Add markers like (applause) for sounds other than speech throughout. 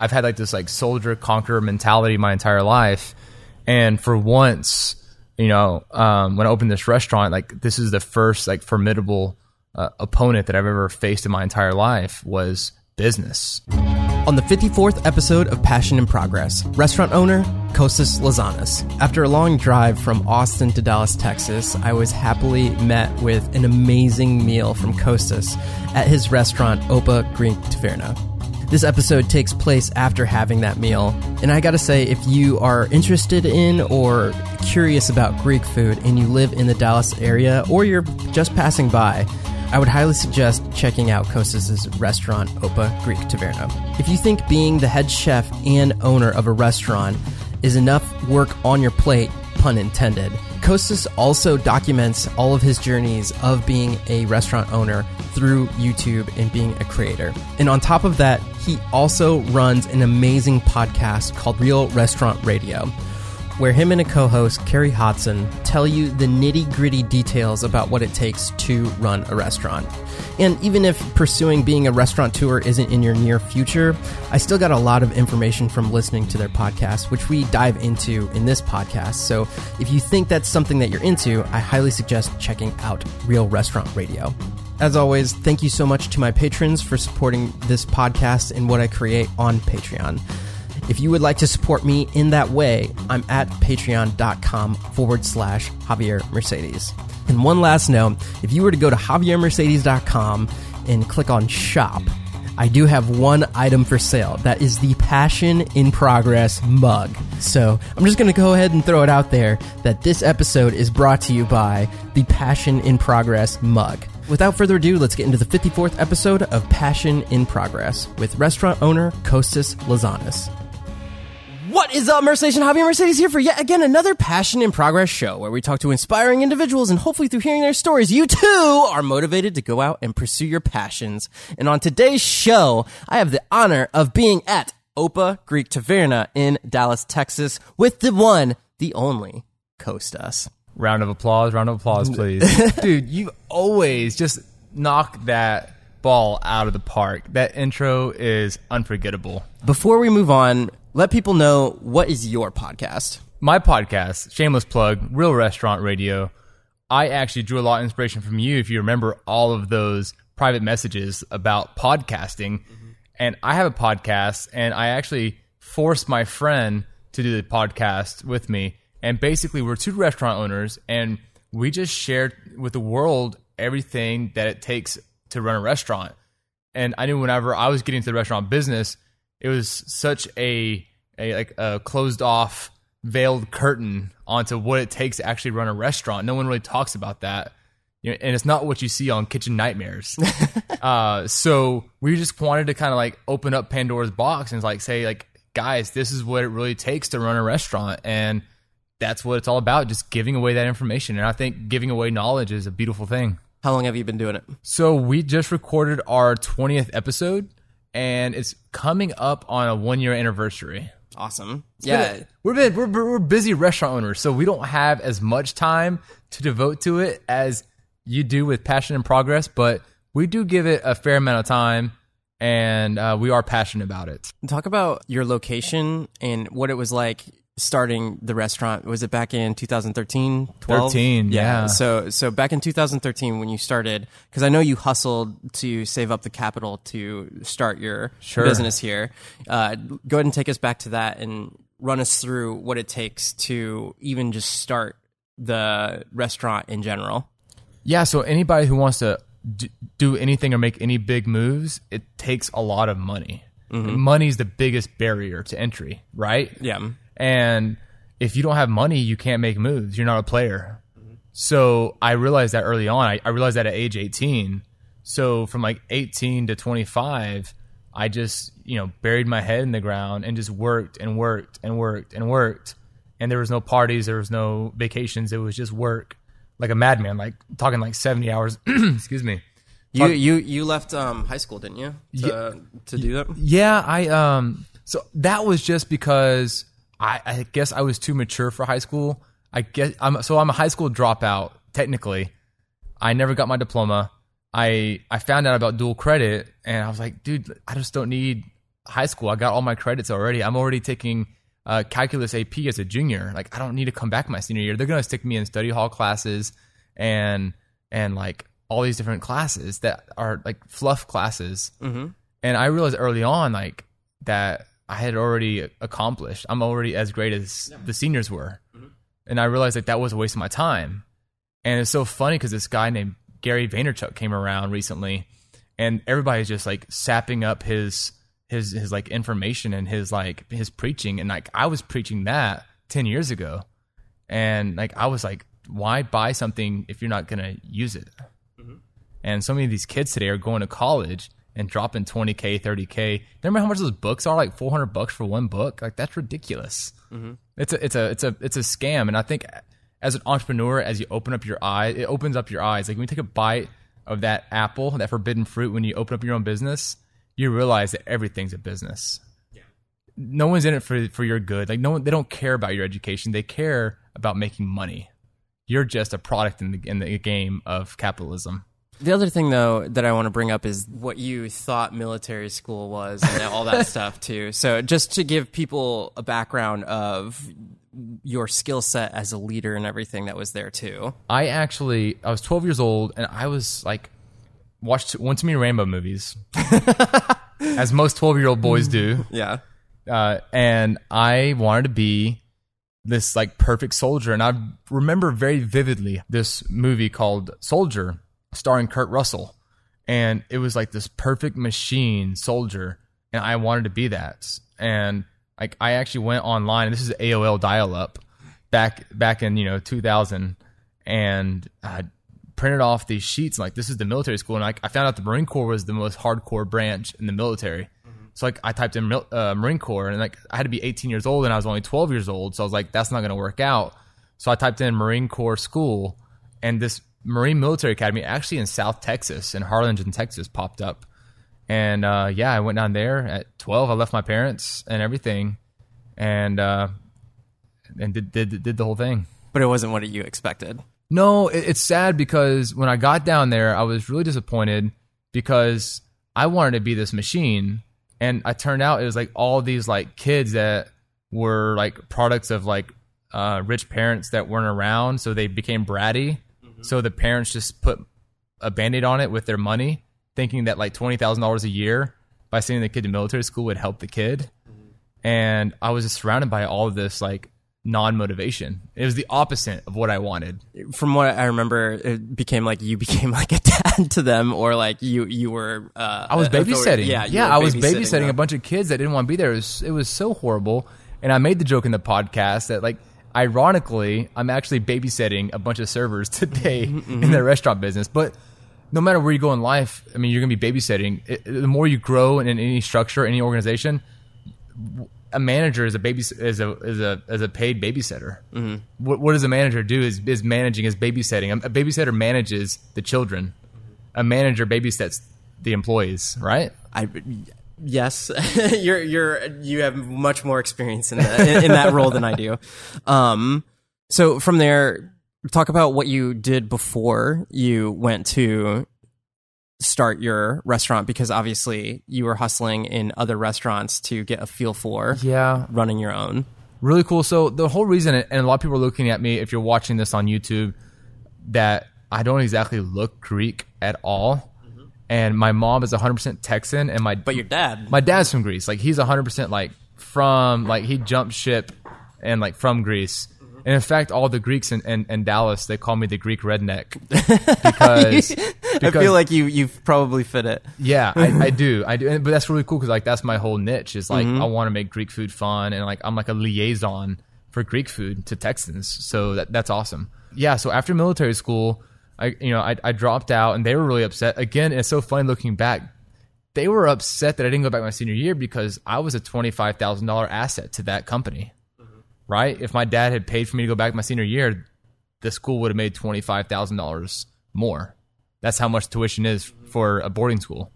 I've had like this like soldier conqueror mentality my entire life, and for once, you know, um, when I opened this restaurant, like this is the first like formidable uh, opponent that I've ever faced in my entire life was business. On the 54th episode of Passion in Progress, restaurant owner Kostas Lazanis. After a long drive from Austin to Dallas, Texas, I was happily met with an amazing meal from Kostas at his restaurant Opa Greek Taverna. This episode takes place after having that meal, and I gotta say, if you are interested in or curious about Greek food and you live in the Dallas area or you're just passing by, I would highly suggest checking out Kostas' restaurant, Opa Greek Taverna. If you think being the head chef and owner of a restaurant is enough work on your plate, pun intended, Kostas also documents all of his journeys of being a restaurant owner through YouTube and being a creator. And on top of that, he also runs an amazing podcast called Real Restaurant Radio where him and a co host, Carrie Hodson, tell you the nitty gritty details about what it takes to run a restaurant. And even if pursuing being a restaurateur isn't in your near future, I still got a lot of information from listening to their podcast, which we dive into in this podcast. So if you think that's something that you're into, I highly suggest checking out Real Restaurant Radio. As always, thank you so much to my patrons for supporting this podcast and what I create on Patreon. If you would like to support me in that way, I'm at patreon.com forward slash Javier Mercedes. And one last note if you were to go to javiermercedes.com and click on shop, I do have one item for sale. That is the Passion in Progress mug. So I'm just going to go ahead and throw it out there that this episode is brought to you by the Passion in Progress mug. Without further ado, let's get into the 54th episode of Passion in Progress with restaurant owner Kostas Lazanis. What is up, Mercedes and Javier Mercedes here for yet again another Passion in Progress show where we talk to inspiring individuals and hopefully through hearing their stories, you too are motivated to go out and pursue your passions. And on today's show, I have the honor of being at Opa Greek Taverna in Dallas, Texas with the one, the only Kostas. Round of applause, round of applause, please. (laughs) Dude, you always just knock that ball out of the park. That intro is unforgettable. Before we move on, let people know what is your podcast. My podcast, shameless plug, Real Restaurant Radio. I actually drew a lot of inspiration from you if you remember all of those private messages about podcasting. Mm-hmm. And I have a podcast and I actually forced my friend to do the podcast with me. And basically, we're two restaurant owners and we just shared with the world everything that it takes to run a restaurant. And I knew whenever I was getting into the restaurant business, it was such a, a like a closed off veiled curtain onto what it takes to actually run a restaurant. No one really talks about that. You know, and it's not what you see on Kitchen Nightmares. (laughs) uh, so we just wanted to kind of like open up Pandora's box and like say like, guys, this is what it really takes to run a restaurant, and that's what it's all about. Just giving away that information, and I think giving away knowledge is a beautiful thing. How long have you been doing it? So we just recorded our twentieth episode, and it's coming up on a one year anniversary. Awesome. Yeah, Yeah. we're, been, we're we're busy restaurant owners, so we don't have as much time to devote to it as you do with Passion in Progress. But we do give it a fair amount of time, and uh, we are passionate about it. Talk about your location and what it was like starting the restaurant. Was it back in 2013, 12? 13, yeah. So so back in 2013 when you started cuz I know you hustled to save up the capital to start your Sure. business here. Uh, go ahead and take us back to that and run us through what it takes to even just start the restaurant in general. Yeah, so anybody who wants to do anything or make any big moves, it takes a lot of money. Money's the biggest barrier to entry, right? Yeah. And if you don't have money, you can't make moves. You're not a player. So I realized that early on. I, I realized that at age 18. So from like 18 to 25, I just, you know, buried my head in the ground and just worked and worked and worked and worked. And there was no parties, there was no vacations. It was just work like a madman, like talking like 70 hours. (clears throat) Excuse me. You you you left um, high school, didn't you? To to do that? Yeah, I um so that was just because I I guess I was too mature for high school. I guess I'm so I'm a high school dropout technically. I never got my diploma. I I found out about dual credit and I was like, dude, I just don't need high school. I got all my credits already. I'm already taking uh, calculus AP as a junior. Like I don't need to come back my senior year. They're gonna stick me in study hall classes and and like all these different classes that are like fluff classes. Mhm. And I realized early on like that I had already accomplished. I'm already as great as the seniors were, mm-hmm. and I realized that that was a waste of my time. And it's so funny because this guy named Gary Vaynerchuk came around recently, and everybody's just like sapping up his his his like information and his like his preaching, and like I was preaching that ten years ago, and like I was like, why buy something if you're not gonna use it? Mm-hmm. And so many of these kids today are going to college and dropping 20k, 30k. Remember how much those books are? Like 400 bucks for one book. Like that's ridiculous. Mm-hmm. It's a it's a it's a it's a scam. And I think as an entrepreneur, as you open up your eyes, it opens up your eyes. Like when you take a bite of that apple, that forbidden fruit, when you open up your own business, you realize that everything's a business. No one's in it for for your good. Like no one, they don't care about your education. They care about making money. You're just a product in the in the game of capitalism. The other thing, though, that I want to bring up is what you thought military school was and all that (laughs) stuff, too. So, just to give people a background of your skill set as a leader and everything that was there, too. I actually I was 12 years old and I was like watched one too many Rambo movies, (laughs) as most 12 year old boys do, Yeah. uh, and I wanted to be this like perfect soldier. And I remember very vividly this movie called Soldier, starring Kurt Russell, and it was like this perfect machine soldier, and I wanted to be that. And like I actually went online, and this is AOL dial up back back in you know 2000, and I printed off these sheets. And, like this is the military school, and like I found out the Marine Corps was the most hardcore branch in the military. So like I typed in uh, Marine Corps, and like I had to be 18 years old, and I was only 12 years old. So I was like, that's not going to work out. So I typed in Marine Corps school, and this Marine Military Academy, actually in South Texas, in Harlingen, Texas, popped up. And uh, yeah, I went down there at 12. I left my parents and everything, and uh, and did, did did the whole thing. But it wasn't what you expected. No, it, it's sad because when I got down there, I was really disappointed because I wanted to be this machine, and I turned out it was like all these like kids that were like products of like uh, rich parents that weren't around, so they became bratty. So the parents just put a band-aid on it with their money, thinking that like twenty thousand dollars a year by sending the kid to military school would help the kid. And I was just surrounded by all of this like non-motivation. It was the opposite of what I wanted. From what I remember, it became like you (laughs) became like a dad to them, or like you you were. Uh, I was babysitting. Yeah, yeah, I was babysitting them. a bunch of kids that didn't want to be there. It was, it was so horrible. And I made the joke in the podcast that, like, ironically, I'm actually babysitting a bunch of servers (laughs) today Mm-hmm, in the restaurant business. But no matter where you go in life, I mean, you're going to be babysitting. It, the more you grow in any structure, any organization, a manager is a baby is a is a is a paid babysitter. Mm-hmm. What, what does a manager do? Is is managing is babysitting. A, a babysitter manages the children. A manager babysits the employees. Right? I yes, (laughs) you're you're you have much more experience in that in, in that role than I do. Um, so from there, talk about what you did before you went to start your restaurant because obviously you were hustling in other restaurants to get a feel for Yeah, running your own. really cool. So the whole reason, and a lot of people are looking at me if you're watching this on YouTube, that I don't exactly look Greek at all, and my mom is 100% Texan, and my But your dad, my dad's from Greece. Like he's 100% like from like he jumped ship and like from Greece. And in fact, all the Greeks in, in, in Dallas they call me the Greek redneck (laughs) because I feel like you you've probably fit it. yeah, I, I do. (laughs) I do. And- But that's really cool because like that's my whole niche is like Mm-hmm. I want to make Greek food fun and like I'm like a liaison for Greek food to Texans. So that that's awesome. Yeah. So after military school, I you know I, I dropped out and they were really upset. Again, it's so funny looking back. They were upset that I didn't go back my senior year because I was a twenty five thousand dollar asset to that company. Mm-hmm. Right? If my dad had paid for me to go back my senior year, the school would have made twenty five thousand dollars more. That's how much tuition is mm-hmm. for a boarding school.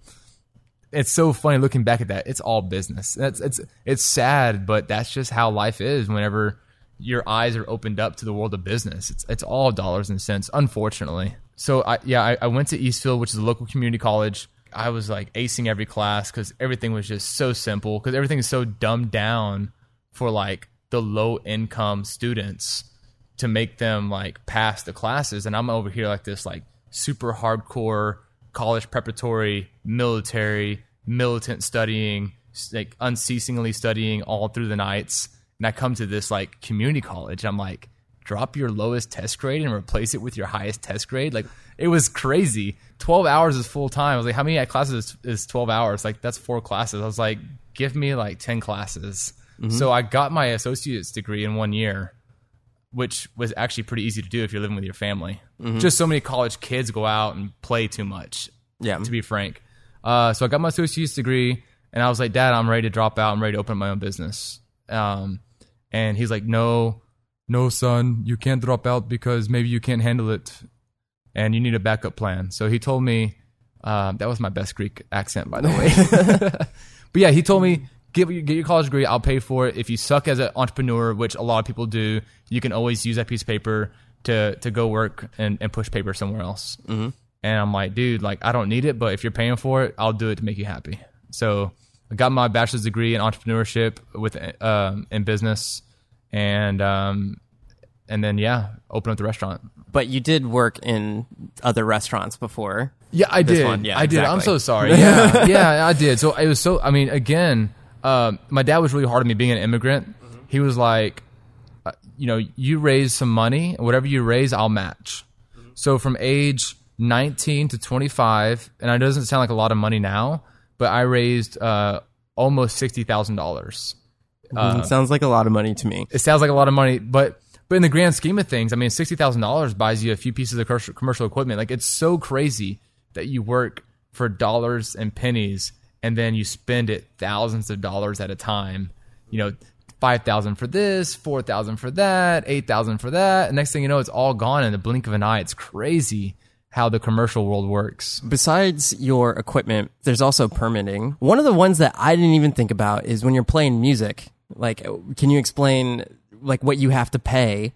It's so funny looking back at that. It's all business. That's it's it's sad, but that's just how life is. Whenever your eyes are opened up to the world of business, it's it's all dollars and cents. Unfortunately, so I yeah I, I went to Eastfield, which is a local community college. I was like acing every class because everything was just so simple because everything is so dumbed down for like the low income students to make them like pass the classes and i'm over here like this like super hardcore college preparatory military militant studying like unceasingly studying all through the nights and i come to this like community college i'm like drop your lowest test grade and replace it with your highest test grade like it was crazy 12 hours is full time i was like how many classes is, is 12 hours like that's four classes i was like give me like 10 classes so I got my associate's degree in one year, which was actually pretty easy to do if you're living with your family. Just so many college kids go out and play too much. Yeah. To be frank, uh, so I got my associate's degree, and I was like, Dad, I'm ready to drop out. I'm ready to open my own business. Um, and he's like, No, no, son, you can't drop out because maybe you can't handle it, and you need a backup plan. So he told me. Um, that was my best Greek accent, by the way. (laughs) (laughs) But yeah, he told me get your, get your college degree. I'll pay for it. If you suck as an entrepreneur, which a lot of people do, you can always use that piece of paper to to go work and, and push paper somewhere else. Mm-hmm. And I'm like, dude, like I don't need it, but if you're paying for it, I'll do it to make you happy. So I got my bachelor's degree in entrepreneurship with um, in business, and um, and then yeah, open up the restaurant. But you did work in other restaurants before. Yeah, I did. one, yeah, I did. I'm so sorry. (laughs) Yeah, yeah, I did. So it was so. I mean, again, um, my dad was really hard on me being an immigrant. Mm-hmm. He was like, uh, you know, you raise some money, whatever you raise, I'll match. Mm-hmm. So from age 19 to 25, and it doesn't sound like a lot of money now, but I raised uh, almost sixty thousand dollars. Uh, sounds like a lot of money to me. It sounds like a lot of money, but but in the grand scheme of things, I mean, sixty thousand dollars buys you a few pieces of commercial, commercial equipment. Like it's so crazy that you work for dollars and pennies, and then you spend it thousands of dollars at a time. You know, five thousand for this, four thousand for that, eight thousand for that. And next thing you know, it's all gone in the blink of an eye. It's crazy how the commercial world works. Besides your equipment, there's also permitting. One of the ones that I didn't even think about is when you're playing music. Like, can you explain like what you have to pay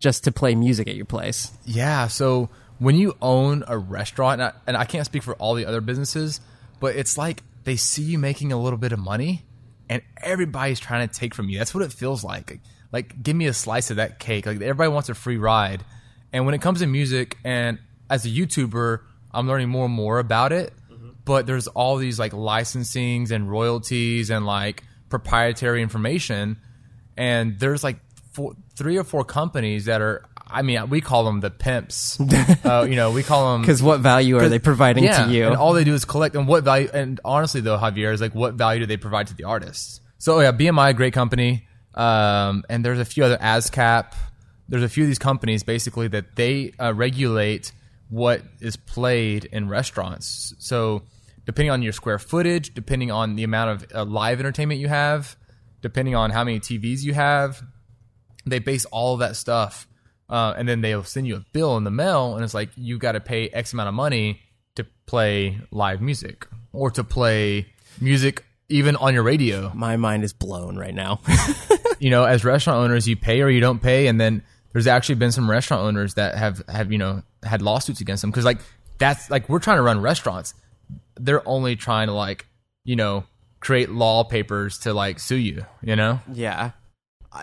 just to play music at your place? Yeah. So when you own a restaurant, and I, and I can't speak for all the other businesses, but it's like they see you making a little bit of money, and everybody's trying to take from you. That's what it feels like. Like, like, give me a slice of that cake. Like everybody wants a free ride. And when it comes to music, and as a YouTuber, I'm learning more and more about it. But there's all these like licensings and royalties and like proprietary information. And there's like four, three or four companies that are i mean we call them the pimps. (laughs) Uh, you know we call them Because what value are they providing yeah, to you? and all they do is collect and what value and honestly though javier is like what value do they provide to the artists? So yeah bmi great company. Um, and there's a few other ascap. There's a few of these companies basically that they uh, regulate what is played in restaurants so depending on your square footage depending on the amount of uh, live entertainment you have depending on how many tvs you have they base all of that stuff uh, and then they'll send you a bill in the mail and it's like you got to pay x amount of money to play live music or to play music even on your radio My mind is blown right now. (laughs) you know as restaurant owners you pay or you don't pay and then there's actually been some restaurant owners that have have you know had lawsuits against them because like that's like we're trying to run restaurants they're only trying to like you know create law papers to like sue you you know yeah.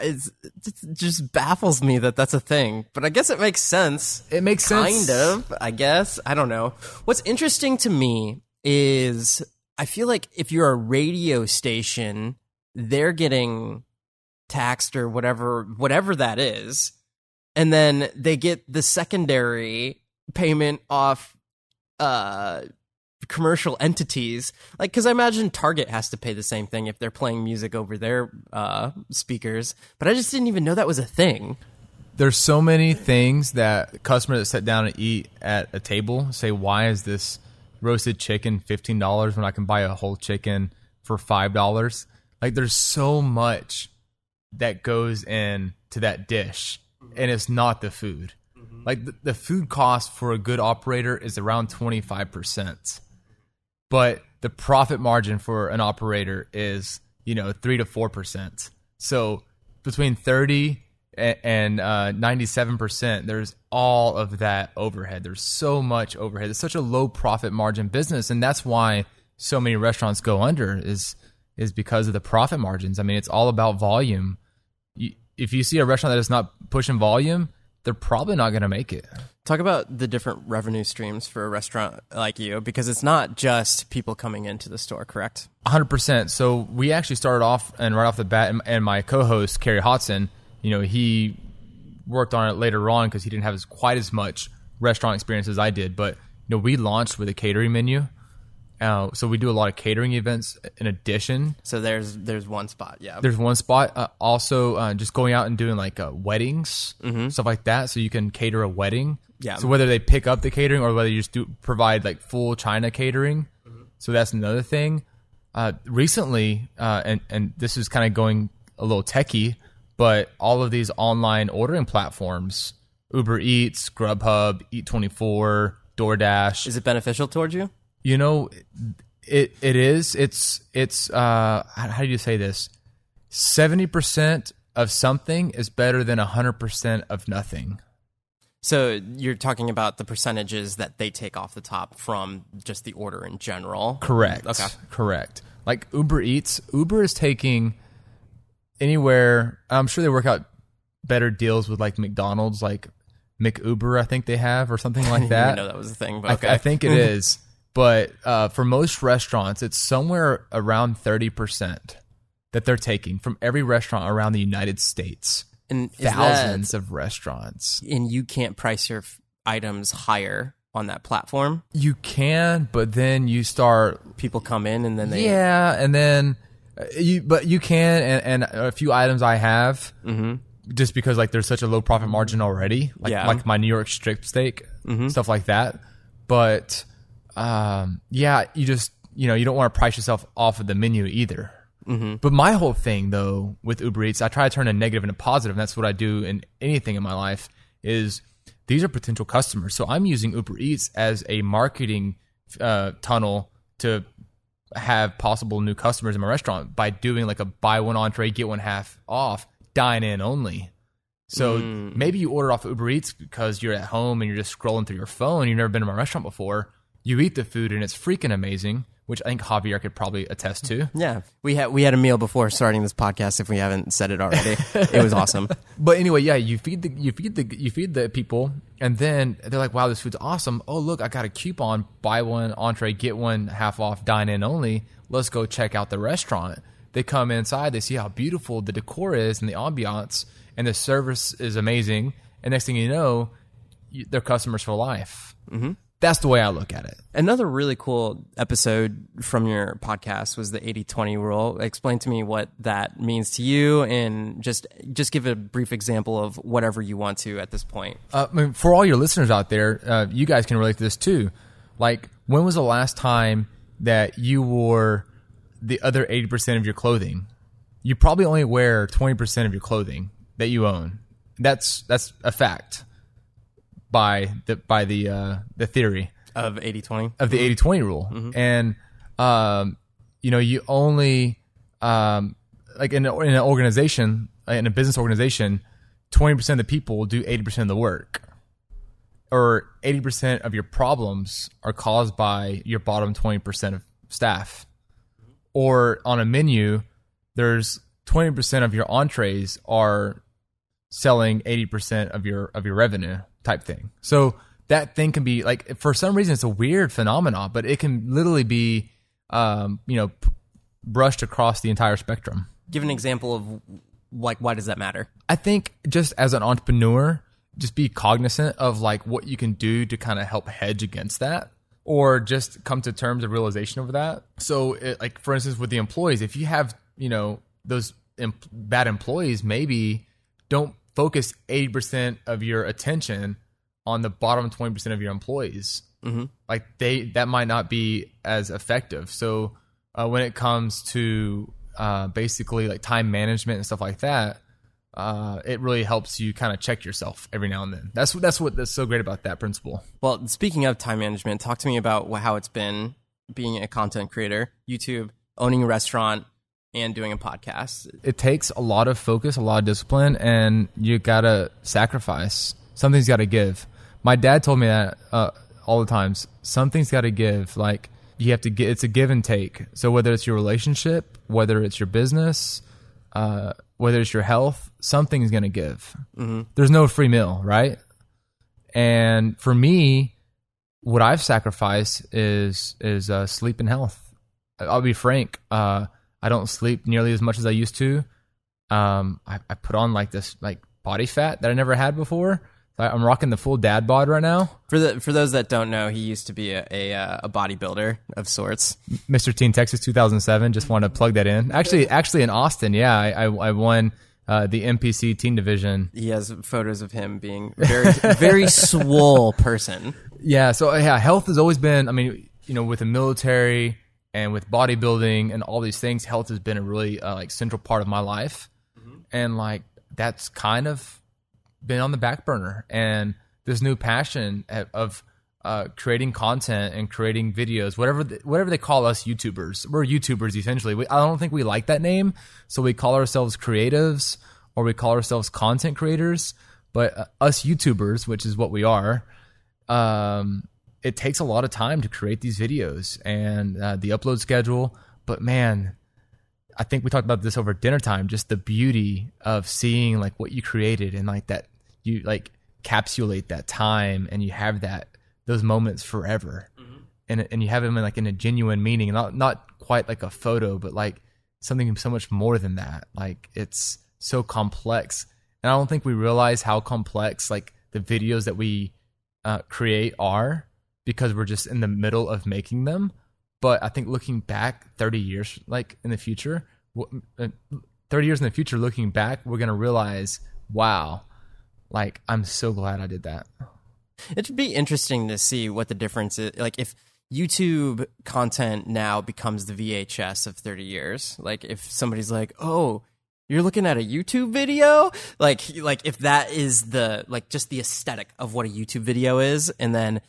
It's, it just baffles me that that's a thing, but I guess it makes sense. it makes sense Kind of, I guess. I don't know. What's interesting to me is I feel like if you're a radio station, they're getting taxed or whatever whatever that is. And then they get the secondary payment off uh commercial entities. Like because i imagine target has to pay the same thing if they're playing music over their uh speakers but i just didn't even know that was a thing. There's so many things that customers that sit down and eat at a table say, why is this roasted chicken fifteen dollars when I can buy a whole chicken for five dollars? Like there's so much that goes in to that dish, and it's not the food. Like the, the food cost for a good operator is around twenty five percent, but the profit margin for an operator is you know three to four percent. So between thirty and uh, 97%, there's all of that overhead. There's so much overhead. It's such a low profit margin business, and that's why so many restaurants go under is is because of the profit margins. I mean, it's all about volume. If you see a restaurant that is not pushing volume, they're probably not going to make it. Talk about the different revenue streams for a restaurant like you, because it's not just people coming into the store, correct? 100%. So we actually started off and right off the bat, and, my co-host Kerry Hodson, you know, he worked on it later on because he didn't have as quite as much restaurant experience as I did. But you know, we launched with a catering menu. Uh, so we do a lot of catering events in addition. So there's there's one spot, yeah. There's one spot. Uh, also, uh, just going out and doing like uh, weddings, stuff like that. So you can cater a wedding. Yeah. So whether they pick up the catering or whether you just do provide like full China catering. So that's another thing. Uh, recently, uh, and and this is kind of going a little techie, but all of these online ordering platforms, Uber Eats, Grubhub, Eat24, DoorDash, Is it beneficial towards you? You know it it is it's it's uh how do you say this 70% of something is better than 100% of nothing So you're talking about the percentages that they take off the top from just the order in general. correct Okay. correct like uber eats uber is taking anywhere i'm sure they work out better deals with like mcdonald's like mcuber i think they have or something like (laughs) I that didn't know that was a thing, but I, okay. I think it (laughs) is. But uh, for most restaurants, it's somewhere around 30% that they're taking from every restaurant around the United States. and Thousands of restaurants. and you can't price your f- items higher on that platform. You can, but then you start, People come in and then they yeah, and then uh, you, but you can, and, and a few items I have, just because like there's such a low profit margin already, like Yeah. like my New York strip steak, stuff like that. But um, yeah, you just you know you don't want to price yourself off of the menu either. But my whole thing though with Uber Eats, I try to turn a negative into positive, and that's what I do in anything in my life. Is these are potential customers, so I'm using Uber Eats as a marketing uh, tunnel to have possible new customers in my restaurant by doing like a buy one entree get one half off dine in only. So maybe you order off Uber Eats because you're at home and you're just scrolling through your phone. You've never been to my restaurant before. You eat the food and it's freaking amazing, which I think Javier could probably attest to. Yeah, we had we had a meal before starting this podcast. If we haven't said it already, it was awesome. (laughs) But anyway, yeah, you feed the you feed the you feed the people, and then they're like, "Wow, this food's awesome! Oh, look, I got a coupon: buy one entree, get one half off, dine in only. Let's go check out the restaurant." They come inside, they see how beautiful the decor is and the ambiance, and the service is amazing. And next thing you know, you, they're customers for life. Mm-hmm. That's the way I look at it. Another really cool episode from your podcast was the 80-20 rule. Explain to me what that means to you, and just just give a brief example of whatever you want to at this point. uh, I mean, for all your listeners out there, uh, you guys can relate to this too. Like, when was the last time that you wore the other 80% of your clothing? You probably only wear 20% of your clothing that you own. That's that's a fact by the by the uh, the theory Of 80-20? of the 80 20 rule. And, um, you know, you only, um, like in, a, in an organization, in a business organization, 20% of the people do 80% of the work. Or 80% of your problems are caused by your bottom 20% of staff. Or on a menu, there's 20% of your entrees are selling 80% of your of your revenue type thing. So that thing can be like for some reason it's a weird phenomenon, but it can literally be um, you know p- brushed across the entire spectrum. Give an example of like why does that matter? I think just as an entrepreneur, just be cognizant of like what you can do to kind of help hedge against that or just come to terms of realization of that. So it, like for instance with the employees, if you have, you know, those em- bad employees, maybe don't focus 80% of your attention on the bottom 20% of your employees. Mm-hmm. Like they that might not be as effective. So uh, when it comes to uh, basically like time management and stuff like that, uh, it really helps you kind of check yourself every now and then. That's what that's what that's so great about that principle. Well, speaking of time management, talk to me about how it's been being a content creator, YouTube, owning a restaurant, and doing a podcast. It takes a lot of focus, a lot of discipline, and you gotta sacrifice. Something's got to give. My dad told me that uh, all the times. Something's got to give. Like you have to get. It's a give and take. So whether it's your relationship, whether it's your business, uh, whether it's your health, something's gonna give. There's no free meal, right? And for me, what I've sacrificed is is uh, sleep and health. I'll be frank. Uh, I don't sleep nearly as much as I used to. Um, I, I put on like this like body fat that I never had before. I, I'm rocking the full dad bod right now. For the for those that don't know, he used to be a a, uh, a bodybuilder of sorts. Mr. Teen Texas 2007. Just want to plug that in. Actually, actually in Austin, yeah, I, I, I won uh, the NPC Teen Division. He has photos of him being very very (laughs) swole person. Yeah, so yeah, health has always been. I mean, you know, with the military and with bodybuilding and all these things, health has been a really uh, like central part of my life, and like that's kind of been on the back burner. And this new passion of- of uh, creating content and creating videos, whatever the, whatever they call us, YouTubers. We're YouTubers essentially. We, I don't think we like that name, so we call ourselves creatives or we call ourselves content creators. But uh, us YouTubers, which is what we are, um, it takes a lot of time to create these videos and uh, the upload schedule. But man, I think we talked about this over dinner time. Just the beauty of seeing like what you created and like that you like capsulate that time and you have that those moments forever, and and you have them in like in a genuine meaning, not not quite like a photo, but like something so much more than that. Like it's so complex, and I don't think we realize how complex like the videos that we uh, create are because we're just in the middle of making them. But I think looking back 30 years, like in the future, uh, 30 years in the future, looking back, we're going to realize, wow, like I'm so glad I did that. It'd be interesting to see what the difference is. Like if YouTube content now becomes the VHS of 30 years. Like if somebody's like, "Oh, you're looking at a YouTube video?" Like like if that is the like just the aesthetic of what a YouTube video is and then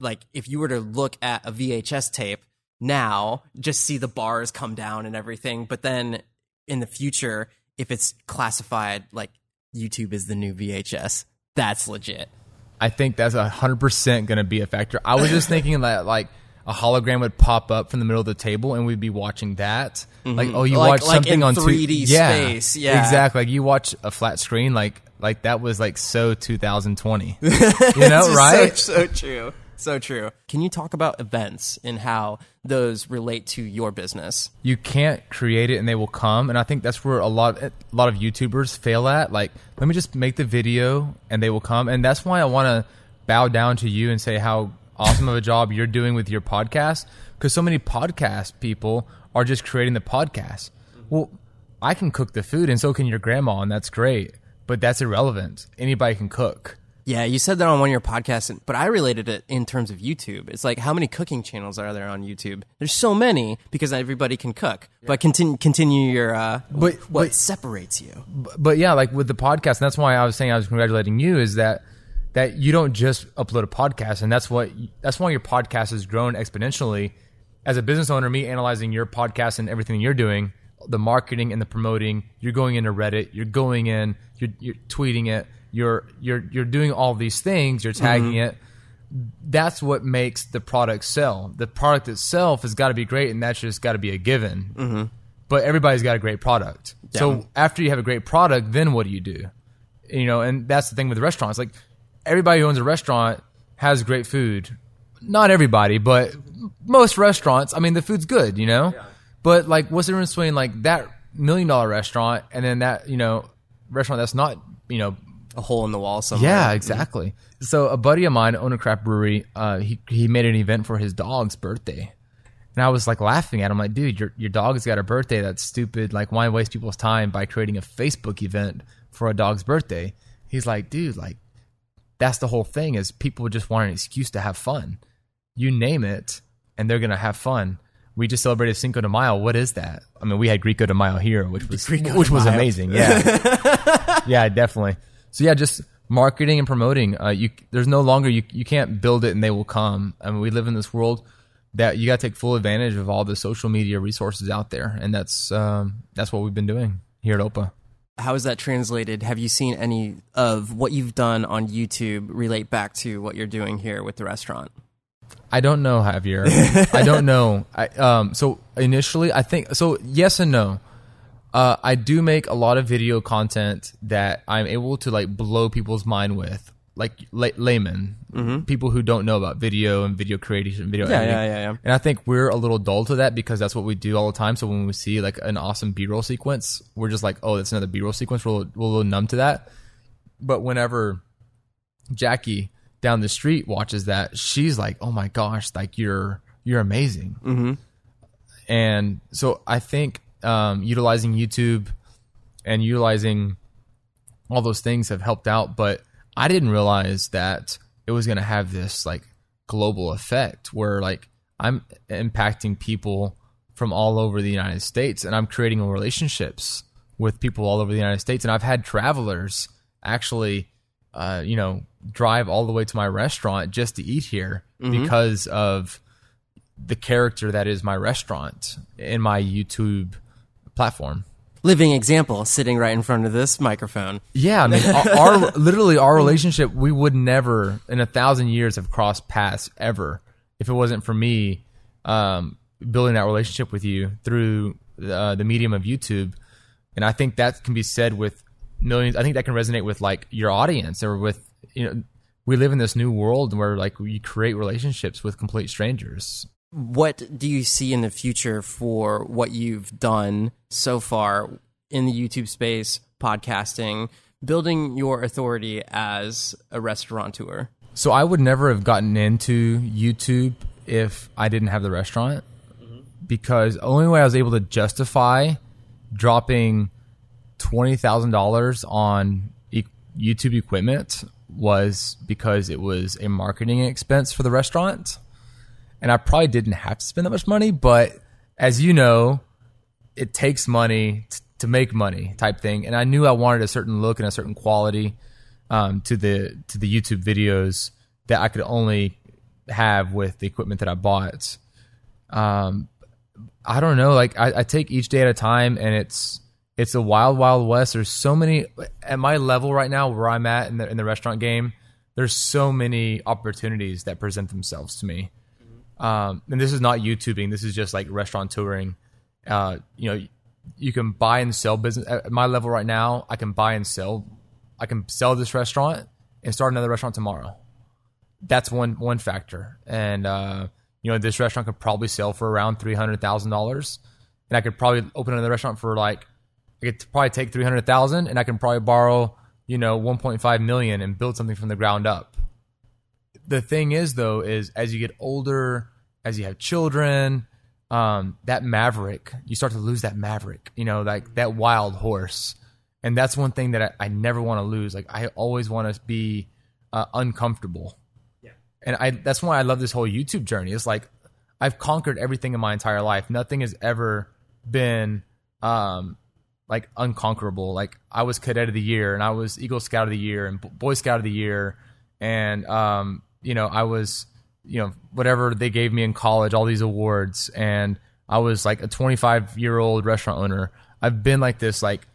like if you were to look at a VHS tape now, just see the bars come down and everything, but then in the future if it's classified like YouTube is the new VHS, that's legit. I think that's a hundred percent going to be a factor. I was just (laughs) thinking that like a hologram would pop up from the middle of the table and we'd be watching that. Mm-hmm. Like, oh, you Like- watch like something in on 3D yeah, space, yeah. exactly. Like you watch a flat screen, like like that was like so 2020. (laughs) you know, right? So, so true. (laughs) So true. Can you talk about events and how those relate to your business? you can't create it and they will come and i think that's where a lot a lot of youtubers fail at. Like let me just make the video and they will come. And that's why i want to bow down to you and say how awesome of a job you're doing with your podcast because so many podcast people are just creating the podcast. Well i can cook the food and so can your grandma and that's great but that's irrelevant. Anybody can cook Yeah, you said that on one of your podcasts, but I related it in terms of YouTube. It's like how many cooking channels are there on YouTube? There's so many because everybody can cook. But continue continue your uh, But- what but- separates you. but yeah, like with the podcast, and that's why I was saying I was congratulating you is that that you don't just upload a podcast, and that's what that's why your podcast has grown exponentially. As a business owner, me analyzing your podcast and everything you're doing, the marketing and the promoting, you're going into Reddit, you're going in, you're, you're tweeting it, you're you're you're doing all these things, you're tagging mm-hmm. it. That's what makes the product sell. The product itself has got to be great, and that's just got to be a given mm-hmm. but everybody's got a great product. So after you have a great product, then what do you do? You know, and that's the thing with restaurants. Like everybody who owns a restaurant has great food. Not everybody, but most restaurants. I mean, the food's good, you know. But like, what's the difference between like that million dollar restaurant and then that you know restaurant that's not you know A hole in the wall somewhere. yeah, exactly. So a buddy of mine owned a craft brewery. Uh, he he made an event for his dog's birthday, and I was like laughing at him, like, dude, your your dog's got a birthday. That's stupid. Like, why waste people's time by creating a Facebook event for a dog's birthday? He's like, dude, like, that's the whole thing. Is people just want an excuse to have fun. You name it, and they're gonna have fun. We just celebrated Cinco de Mayo. What is that? I mean, we had Grico de Mayo here, which was Grico which was amazing. Yeah, (laughs) yeah, definitely. So yeah, just marketing and promoting. Uh, you there's no longer you you can't build it and they will come. I mean, we live in this world. that you got to take full advantage of all the social media resources out there, and that's um, that's what we've been doing here at OPA. How is that translated? Have you seen any of what you've done on YouTube relate back to what you're doing here with the restaurant? I don't know, Javier. (laughs) I don't know. I, um, so initially, I think so. Yes and no. Uh, I do make a lot of video content that I'm able to like blow people's mind with, like lay- laymen, people who don't know about video and video creation, and video Mm-hmm. Yeah, editing. yeah, yeah, yeah. And I think we're a little dull to that because that's what we do all the time. So when we see like an awesome B-roll sequence, we're just like, oh, that's another B-roll sequence. We're a little, we're a little numb to that. But whenever Jackie down the street watches that, she's like, "Oh my gosh, like you're you're amazing." Mm-hmm. And so I think um, utilizing YouTube and utilizing all those things have helped out, but I didn't realize that it was going to have this like global effect where like I'm impacting people from all over the United States and I'm creating relationships with people all over the United States. And I've had travelers actually uh, you know drive all the way to my restaurant just to eat here because of the character that is my restaurant in my YouTube platform. Living example sitting right in front of this microphone. Yeah, I mean, (laughs) our, our literally our relationship, we would never in a thousand years have crossed paths ever if it wasn't for me um, building that relationship with you through uh, the medium of YouTube. And I think that can be said with millions. I think that can resonate with like your audience or with you know. We live in this new world where like you create relationships with complete strangers. What do you see in the future for what you've done so far in the YouTube space, podcasting, building your authority as a restaurateur? So I would never have gotten into YouTube if I didn't have the restaurant. Mm-hmm. Because the only way I was able to justify dropping twenty thousand dollars on e- YouTube equipment was because it was a marketing expense for the restaurant, and I probably didn't have to spend that much money. But as you know, it takes money t- to make money type thing. And i knew i wanted a certain look and a certain quality um, to the to the youtube videos that i could only have with the equipment that i bought. Um, i don't know like I, I take each day at a time and it's it's a wild wild west. There's so many at my level right now where i'm at in the in the restaurant game there's so many opportunities that present themselves to me um, and this is not YouTubing. This is just like restaurant touring. Uh, you know, you can buy and sell business at my level right now. I can buy and sell. I can sell this restaurant and start another restaurant tomorrow. That's one one factor. And uh, you know, this restaurant could probably sell for around three hundred thousand dollars, and I could probably open another restaurant for like I could probably take three hundred thousand, and I can probably borrow you know one point five million and build something from the ground up the thing is though is as you get older as you have children um, that maverick you start to lose that maverick you know like that wild horse. And that's one thing that i, I never want to lose. Like i always want to be uh, uncomfortable. Yeah. And i that's why i love this whole youtube journey. It's like i've conquered everything in my entire life. Nothing has ever been um like unconquerable. Like i was cadet of the year and i was eagle scout of the year and boy scout of the year and um you know i was you know whatever they gave me in college all these awards and i was like a 25 year old restaurant owner. I've been like this like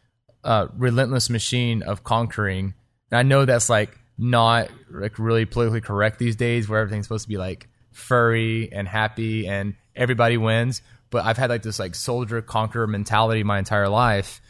uh relentless machine of conquering. And i know that's like not like really politically correct these days where everything's supposed to be like furry and happy and everybody wins but i've had like this like soldier conqueror mentality my entire life.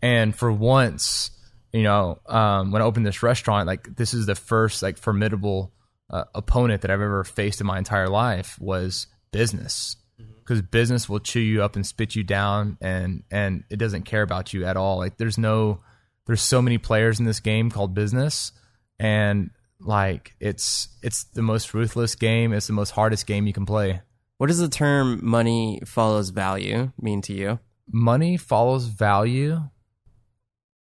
And for once you know um, when i opened this restaurant like this is the first like formidable uh, opponent that i've ever faced in my entire life was business. Because business will chew you up and spit you down and and it doesn't care about you at all. Like there's no there's so many players in this game called business and like it's it's the most ruthless game. It's the most hardest game you can play. What does the term money follows value mean to you? money follows value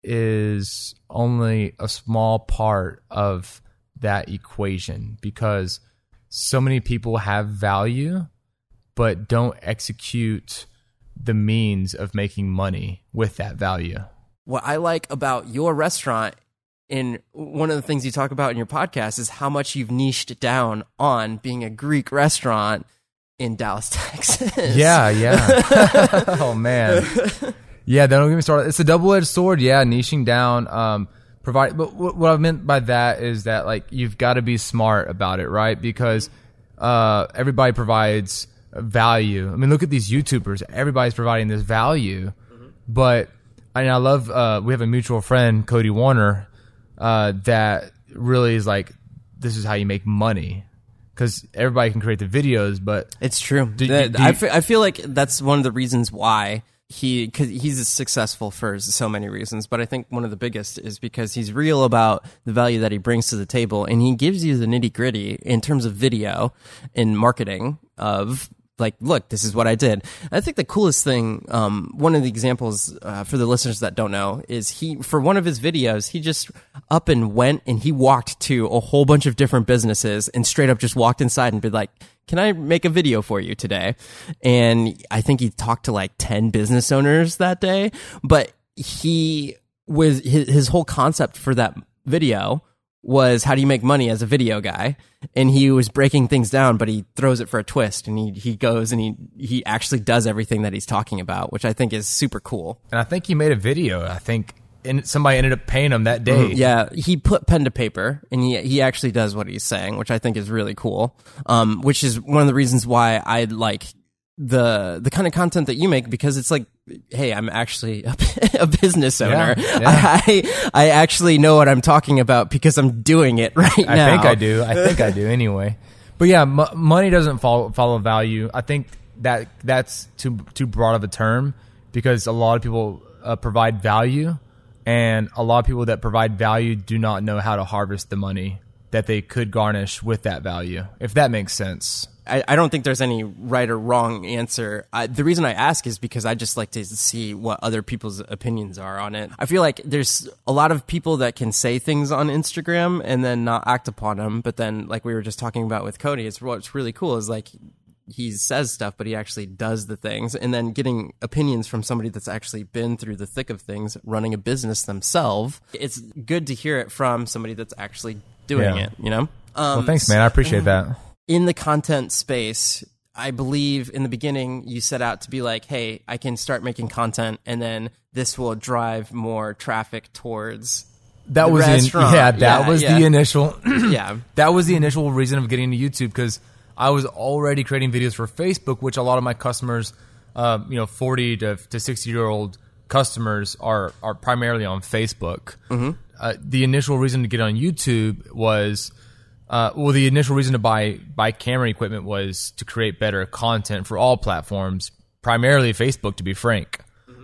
is only a small part of that equation because so many people have value but don't execute the means of making money with that value. What I like about your restaurant and one of the things you talk about in your podcast is how much you've niched down on being a Greek restaurant in Dallas, (laughs) Texas. Yeah, yeah. (laughs) (laughs) oh man. Yeah, don't get me started. It's a double edged sword. Yeah, niching down. Um, provide. But what, what I meant by that is that like you've got to be smart about it, right? Because uh, everybody provides value. I mean, look at these YouTubers. Everybody's providing this value, but I mean, I love. Uh, we have a mutual friend, Cody Warner, uh, that really is like, this is how you make money. Because everybody can create the videos, but It's true. Do- That- do I you- fe- I feel like that's one of the reasons why he cause he's successful for so many reasons, but I think one of the biggest is because he's real about the value that he brings to the table, and he gives you the nitty gritty in terms of video and marketing of. Like, look, this is what I did. I think the coolest thing, um, one of the examples uh, for the listeners that don't know, is he for one of his videos, he just up and went and he walked to a whole bunch of different businesses and straight up just walked inside and be like, can I make a video for you today? And I think he talked to like 10 business owners that day, but he was, his, his whole concept for that video was how do you make money as a video guy? And he was breaking things down, but he throws it for a twist and he, he goes and he, he actually does everything that he's talking about, which I think is super cool. and I think he made a video. I think and somebody ended up paying him that day. Yeah, he put pen to paper and he he actually does what he's saying, which I think is really cool. Um, which is one of the reasons why I like the the kind of content that you make because it's like, hey, I'm actually a, (laughs) a business owner. yeah. (laughs) I I actually know what I'm talking about because I'm doing it (laughs) right I now. I think I do. I think I do anyway. But yeah, m- money doesn't follow follow value. I think that that's too too broad of a term because a lot of people uh, provide value, and a lot of people that provide value do not know how to harvest the money that they could garnish with that value. If that makes sense. I, I don't think there's any right or wrong answer. I, the reason I ask is because I just like to see what other people's opinions are on it. I feel like there's a lot of people that can say things on Instagram and then not act upon them. But then, like we were just talking about with Cody, it's what's really cool is like he says stuff, but he actually does the things. And then getting opinions from somebody that's actually been through the thick of things, running a business themselves. It's good to hear it from somebody that's actually doing Yeah. it, you know? Um, Well, thanks, man. I appreciate that. (laughs) in the content space, I believe in the beginning you set out to be like, hey, I can start making content and then this will drive more traffic towards That was restaurant. yeah. That Yeah, was yeah. the initial. (clears throat) yeah. that was the initial reason of getting to YouTube because I was already creating videos for Facebook, which a lot of my customers, uh, you know, forty to, to sixty year old customers are are primarily on Facebook. Mm-hmm. Uh, the initial reason to get on YouTube was, uh, well, the initial reason to buy buy camera equipment was to create better content for all platforms, primarily Facebook, to be frank,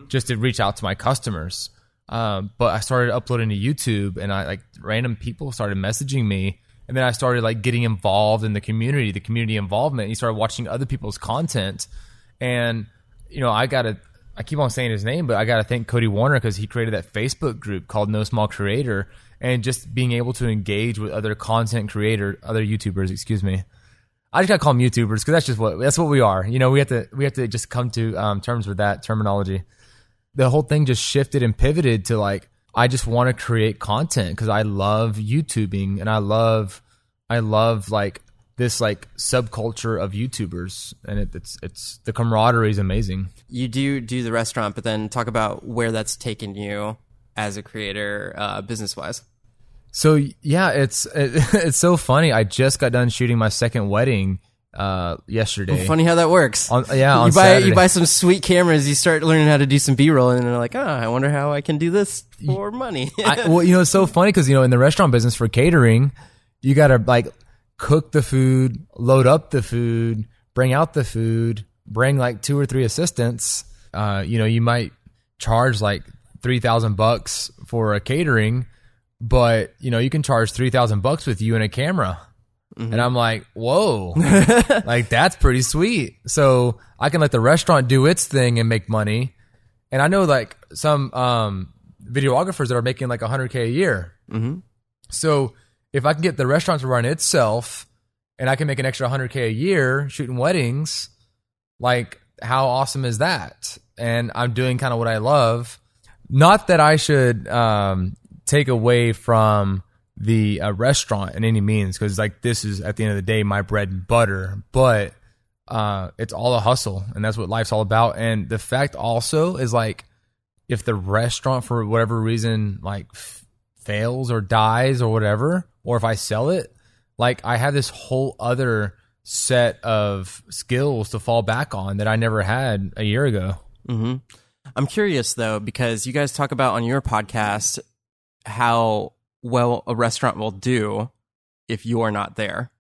just to reach out to my customers. Um, but I started uploading to YouTube, and I like random people started messaging me, and then I started like getting involved in the community, the community involvement. You started watching other people's content, and you know I gotta. I keep on saying his name, but I gotta thank Cody Wanner because he created that Facebook group called No Small Creator, and just being able to engage with other content creator, other YouTubers, excuse me. I just gotta call them YouTubers because that's just what that's what we are. You know, we have to we have to just come to um, terms with that terminology the whole thing just shifted and pivoted to like I just want to create content because I love YouTubing and I love I love like this like subculture of YouTubers and it, it's it's the camaraderie is amazing. You do do the restaurant, but then talk about where that's taken you as a creator, uh, business wise. So yeah, it's it, (laughs) it's so funny. I just got done shooting my second wedding uh yesterday. Funny how that works. On, yeah, on you buy Saturday. you buy some sweet cameras, you start learning how to do some B roll, and they're like, ah, I wonder how I can do this for money. (laughs) I, well, you know, it's so funny because you know, in the restaurant business for catering, you got to like cook the food, load up the food, bring out the food, bring like two or three assistants. Uh, you know, you might charge like three thousand bucks for a catering, but you know, you can charge three thousand bucks with you and a camera. And I'm like, whoa, (laughs) like that's pretty sweet. So I can let the restaurant do its thing and make money. And I know like some um, videographers that are making like 100k a year. Mm-hmm. So if I can get the restaurant to run itself, and I can make an extra 100k a year shooting weddings, like how awesome is that? And I'm doing kind of what I love. Not that I should um, take away from the uh, restaurant in any means, because like this is at the end of the day my bread and butter. But uh, it's all a hustle, and that's what life's all about. And the fact also is like, if the restaurant for whatever reason like f- fails or dies or whatever, or if I sell it, like I have this whole other set of skills to fall back on that I never had a year ago. hmm I'm curious though, because you guys talk about on your podcast how well a restaurant will do if you are not there.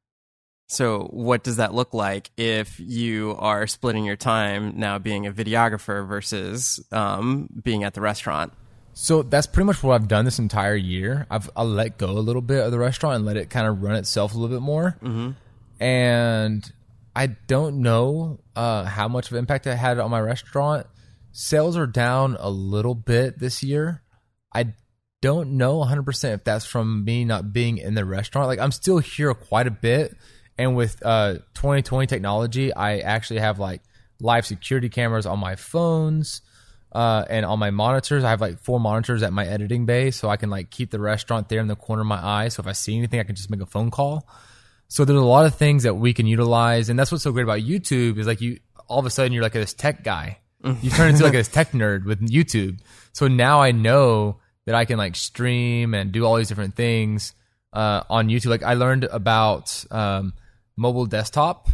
So, what does that look like if you are splitting your time now being a videographer versus um, being at the restaurant? So that's pretty much what I've done this entire year. I've I let go a little bit of the restaurant and let it kind of run itself a little bit more. Mm-hmm. And I don't know uh, how much of impact it had on my restaurant. Sales are down a little bit this year. I don't know 100% if that's from me not being in the restaurant. Like I'm still here quite a bit. And with uh, 2020 technology, I actually have like live security cameras on my phones uh, and on my monitors. I have like four monitors at my editing bay, so I can like keep the restaurant there in the corner of my eye. So if I see anything, I can just make a phone call. So there's a lot of things that we can utilize, and that's what's so great about YouTube is like you all of a sudden you're like this tech guy. You turn into like (laughs) this tech nerd with YouTube. So now I know that I can like stream and do all these different things uh, on YouTube. Like I learned about um, mobile desktop.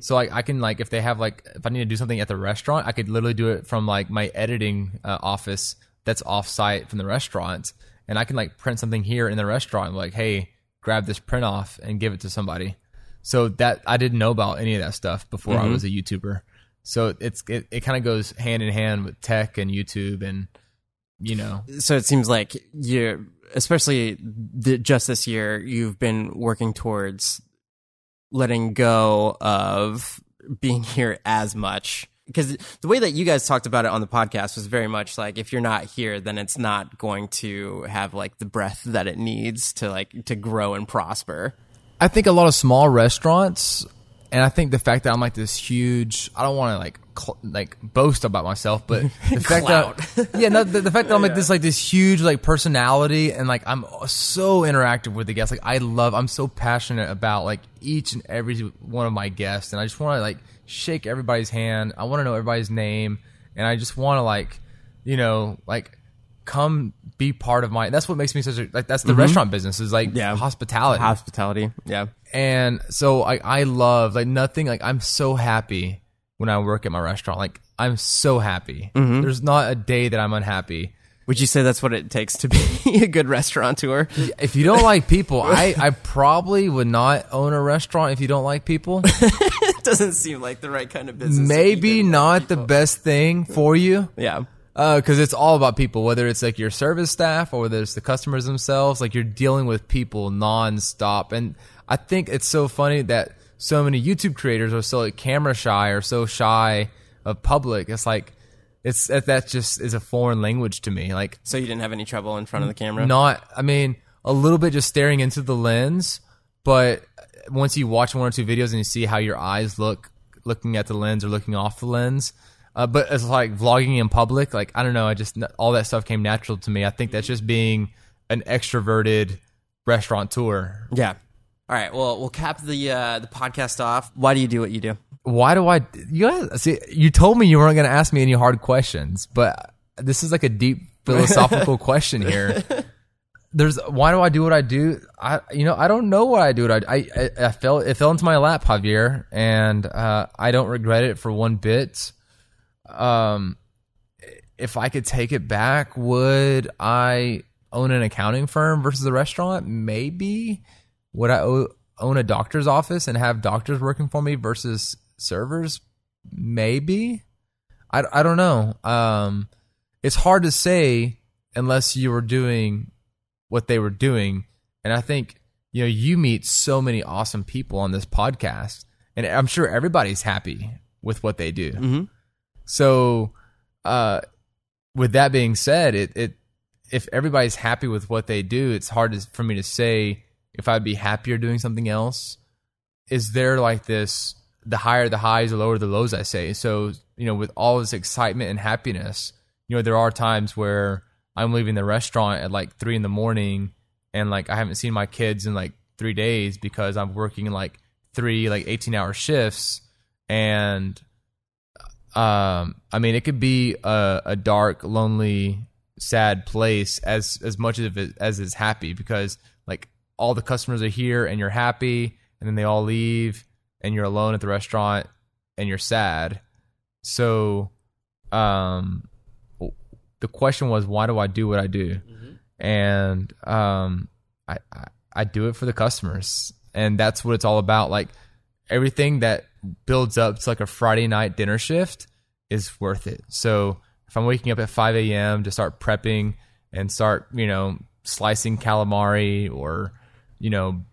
So like I can like if they have like if I need to do something at the restaurant, I could literally do it from like my editing uh, office that's off site from the restaurant, and I can like print something here in the restaurant. Like, hey, grab this print off and give it to somebody. So that I didn't know about any of that stuff before I was a YouTuber. So it's it, it kind of goes hand in hand with tech and YouTube and you know So it seems like you, especially the, just this year, you've been working towards letting go of being (laughs) here as much. Because the way that you guys talked about it on the podcast was very much like if you're not here, then it's not going to have like the breath that it needs to like to grow and prosper. I think a lot of small restaurants, and I think the fact that I'm like this huge, I don't want to like cl- like boast about myself, but (laughs) the fact that (laughs) yeah, no, the, the fact that I'm like this like this huge like personality, and like I'm so interactive with the guests. Like I love, I'm so passionate about like each and every one of my guests, and I just want to like shake everybody's hand. I want to know everybody's name, and I just want to like, you know, like come be part of my. That's what makes me such a like. That's the mm-hmm. restaurant business is like Yeah. hospitality Hospitality, yeah. and so I I love like nothing like I'm so happy when I work at my restaurant. Like I'm so happy. Mm-hmm. There's not a day that I'm unhappy. Would you say that's what it takes to be (laughs) a good restaurateur? If you don't like people, I I probably would not own a restaurant if you don't like people. (laughs) it doesn't seem like the right kind of business. Maybe not the best thing for you. Yeah. Uh, because it's all about people. Whether it's like your service staff or whether it's the customers themselves, like you're dealing with people nonstop. And I think it's so funny that so many YouTube creators are so like camera shy or so shy of public. It's like it's that that just is a foreign language to me. Like So you didn't have any trouble in front of the camera? not, I mean, a little bit just staring into the lens, but once you watch one or two videos and you see how your eyes look looking at the lens or looking off the lens. Uh, but it's like vlogging in public. Like I don't know. I just all that stuff came natural to me. I think that's just being an extroverted restaurateur. Yeah. All right. Well, we'll cap the uh, the podcast off. Why do you do what you do? Why do I? You guys, see, you told me you weren't going to ask me any hard questions, but this is like a deep (laughs) philosophical question here. There's why do I do what I do? I you know I don't know what I do. What I I, I fell it fell into my lap, Javier, and uh, I don't regret it for one bit. Um, if I could take it back, would I own an accounting firm versus a restaurant? Maybe. Would I own a doctor's office and have doctors working for me versus servers? Maybe. I, I don't know. Um, it's hard to say unless you were doing what they were doing. And I think, you know, you meet so many awesome people on this podcast, and I'm sure everybody's happy with what they do. Mhm. So, uh, with that being said, it, it if everybody's happy with what they do, it's hard to, for me to say if I'd be happier doing something else. Is there like this the higher the highs, the lower the lows? I say so. You know, with all this excitement and happiness, you know, there are times where I'm leaving the restaurant at like three in the morning, and like I haven't seen my kids in like three days because I'm working like three like 18 hour shifts and um, I mean, it could be a, a dark, lonely, sad place as as much of it as is happy because like all the customers are here and you're happy, and then they all leave, and you're alone at the restaurant and you're sad. So, um, the question was, why do I do what I do? And um, I, I I do it for the customers, and that's what it's all about. Like everything that builds up to like a Friday night dinner shift is worth it. So if I'm waking up at 5 a.m. to start prepping and start, you know, slicing calamari or, you know,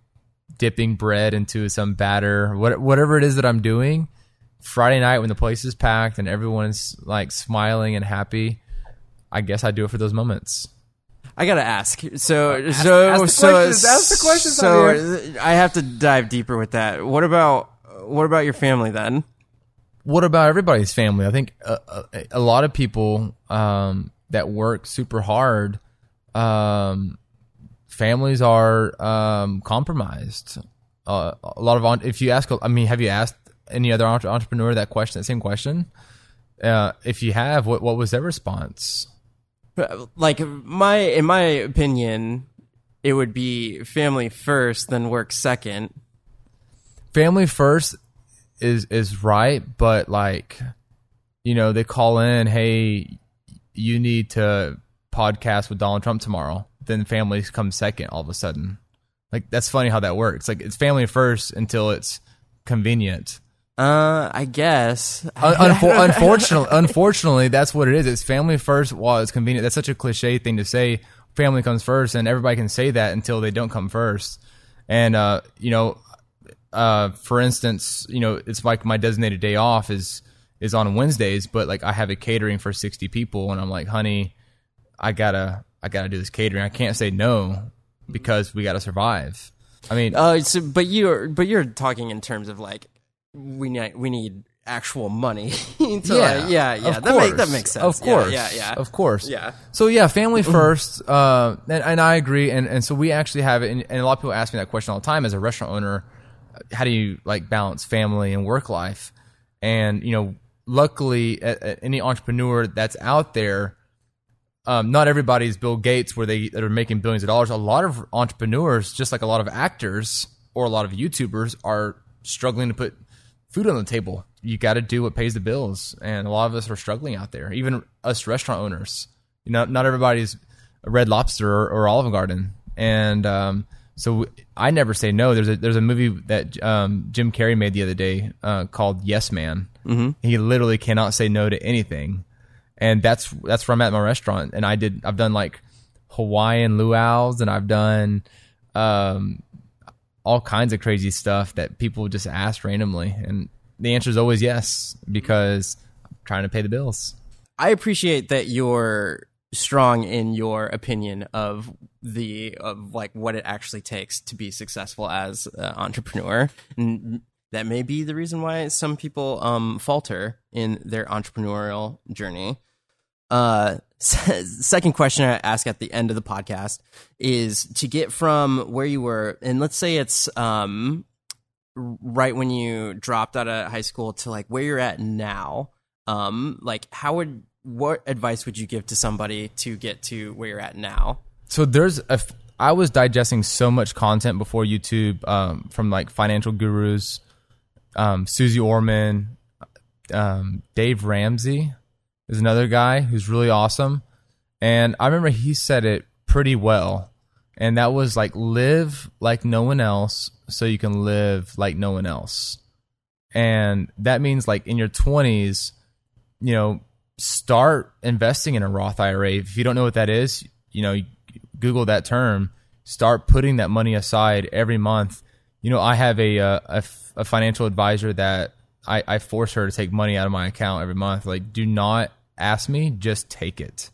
dipping bread into some batter, what, whatever it is that I'm doing, Friday night when the place is packed and everyone's like smiling and happy, I guess I do it for those moments. I gotta ask. So, so, ask the so, questions, ask the questions, so, I have to dive deeper with that. What about, what about your family then? what about everybody's family? I think a, a, a lot of people um, that work super hard, um, families are um, compromised. Uh, a lot of if you ask, I mean, have you asked any other entre- entrepreneur that question, that same question? Uh, if you have, what what was their response? Like my, in my opinion, it would be family first, then work second. Family first is is right, but like, you know, they call in, hey, you need to podcast with Donald Trump tomorrow. Then families come second all of a sudden. Like that's funny how that works. Like it's family first until it's convenient. Uh, I guess. Un- (laughs) unfor- unfortunately, unfortunately, that's what it is. It's family first while it's convenient. That's such a cliche thing to say. Family comes first, and everybody can say that until they don't come first. And uh, you know, uh, for instance, you know, it's like my designated day off is is on Wednesdays, but like I have a catering for sixty people, and I'm like, honey, I gotta I gotta do this catering. I can't say no because we gotta survive. I mean, Uh, so, but you're, but you're talking in terms of like, we need, we need actual money. (laughs) to like- yeah, yeah. That, make, that makes sense. Of Yeah, course, yeah, yeah. of course, Yeah. So yeah, family first, uh, and, and I agree, and and so we actually have it, and, and a lot of people ask me that question all the time as a restaurant owner. How do you like balance family and work life? And you know, luckily, any entrepreneur that's out there. Um, not everybody's Bill Gates, where they that are making billions of dollars. A lot of entrepreneurs, just like a lot of actors or a lot of YouTubers, are struggling to put food on the table. You got to do what pays the bills, and a lot of us are struggling out there. Even us restaurant owners, you know, not everybody's a Red Lobster or, or Olive Garden, and um, so I never say no. There's a there's a movie that um, Jim Carrey made the other day uh, called Yes Man. Mm-hmm. He literally cannot say no to anything, and that's that's where I'm at my restaurant. And I did I've done like Hawaiian luau's, and I've done um, all kinds of crazy stuff that people just ask randomly, and the answer is always yes because I'm trying to pay the bills. I appreciate that you're strong in your opinion of the of like what it actually takes to be successful as an entrepreneur. And that may be the reason why some people um falter in their entrepreneurial journey. Uh (laughs) second question i ask at the end of the podcast is to get from where you were and let's say it's um right when you dropped out of high school to like where you're at now um like how would what advice would you give to somebody to get to where you're at now So there's a. f- I was digesting so much content before YouTube um, from like financial gurus, um, Suze Orman, um, Dave Ramsey is another guy who's really awesome, and I remember he said it pretty well, and that was like live like no one else, so you can live like no one else, and that means like in your twenties, you know, start investing in a Roth IRA. If you don't know what that is, you know, Google that term. Start putting that money aside every month. You know, I have a uh, a, f- a financial advisor that I, I force her to take money out of my account every month. Like, do not ask me, just take it.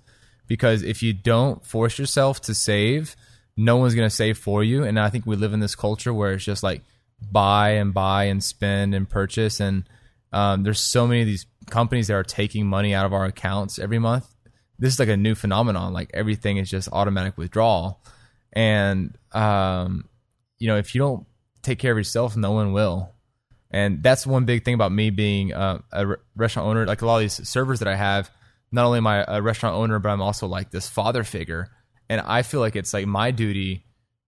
Because if you don't force yourself to save, no one's going to save for you. And I think we live in this culture where it's just like buy and buy and spend and purchase. And um, there's so many of these companies that are taking money out of our accounts every month. This is like a new phenomenon. Like everything is just automatic withdrawal. And, um, you know, if you don't take care of yourself, no one will. And that's one big thing about me being uh, a re- restaurant owner. Like a lot of these servers that I have, not only am I a restaurant owner, but I'm also like this father figure. And I feel like it's like my duty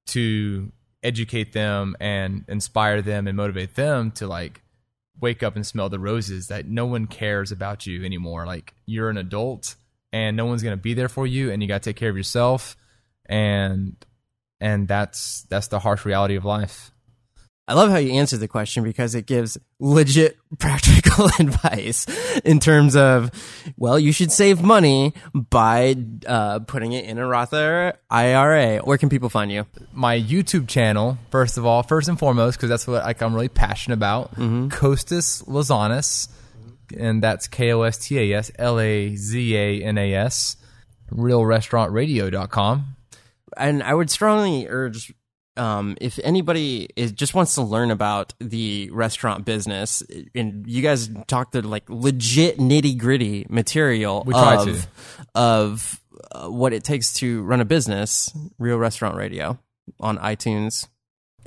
to educate them and inspire them and motivate them to like wake up and smell the roses that no one cares about you anymore. Like you're an adult and no one's going to be there for you and you got to take care of yourself and and that's that's the harsh reality of life. I love how you answered the question because it gives legit (laughs) practical (laughs) advice in terms of, well, you should save money by uh, putting it in a Roth IRA. Where can people find you? My YouTube channel, first of all, first and foremost, because that's what like, I'm really passionate about. Kostas Lazanis, and that's K O S T A S L A Z A N A S. RealRestaurantRadio.com. and I would strongly urge um, if anybody is just wants to learn about the restaurant business, and you guys talk the like legit nitty gritty material We try of to. of uh, what it takes to run a business, Real Restaurant Radio on iTunes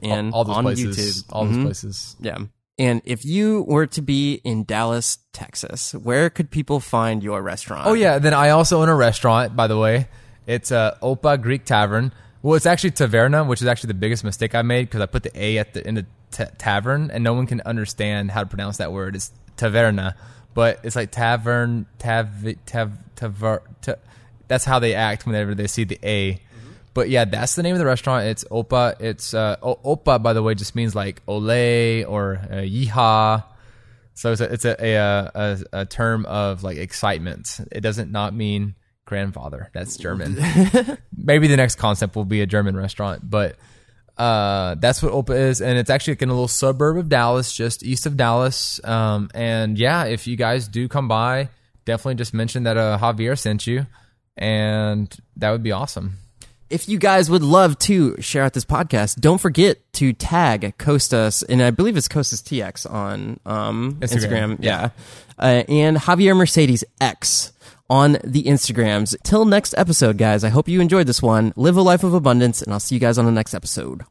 and all those on places. YouTube. All those Mhm. places. Yeah. And if you were to be in Dallas, Texas, where could people find your restaurant? Oh yeah, then I also own a restaurant, by the way. It's uh, Opa Greek Tavern. Well, it's actually Taverna, which is actually the biggest mistake I made because I put the A at the end of t- tavern, and no one can understand how to pronounce that word. It's Taverna, but it's like tavern, tav, tav, that's how they act whenever they see the A. But yeah, that's the name of the restaurant. It's Opa. It's uh, o- Opa, by the way, just means like ole or uh, yeehaw. So it's a it's a, a, a a term of like excitement. It doesn't not mean grandfather. That's German. (laughs) Maybe the next concept will be a German restaurant, but uh, that's what Opa is, and it's actually like in a little suburb of Dallas, just east of Dallas. Um, and yeah, if you guys do come by, definitely just mention that uh, Javier sent you, and that would be awesome. If you guys would love to share out this podcast, don't forget to tag Kostas, and I believe it's Kostas TX on um, Instagram. Instagram. Yeah. Uh, and Javier Mercedes X on the Instagrams. Till next episode, guys, I hope you enjoyed this one. Live a life of abundance, and I'll see you guys on the next episode.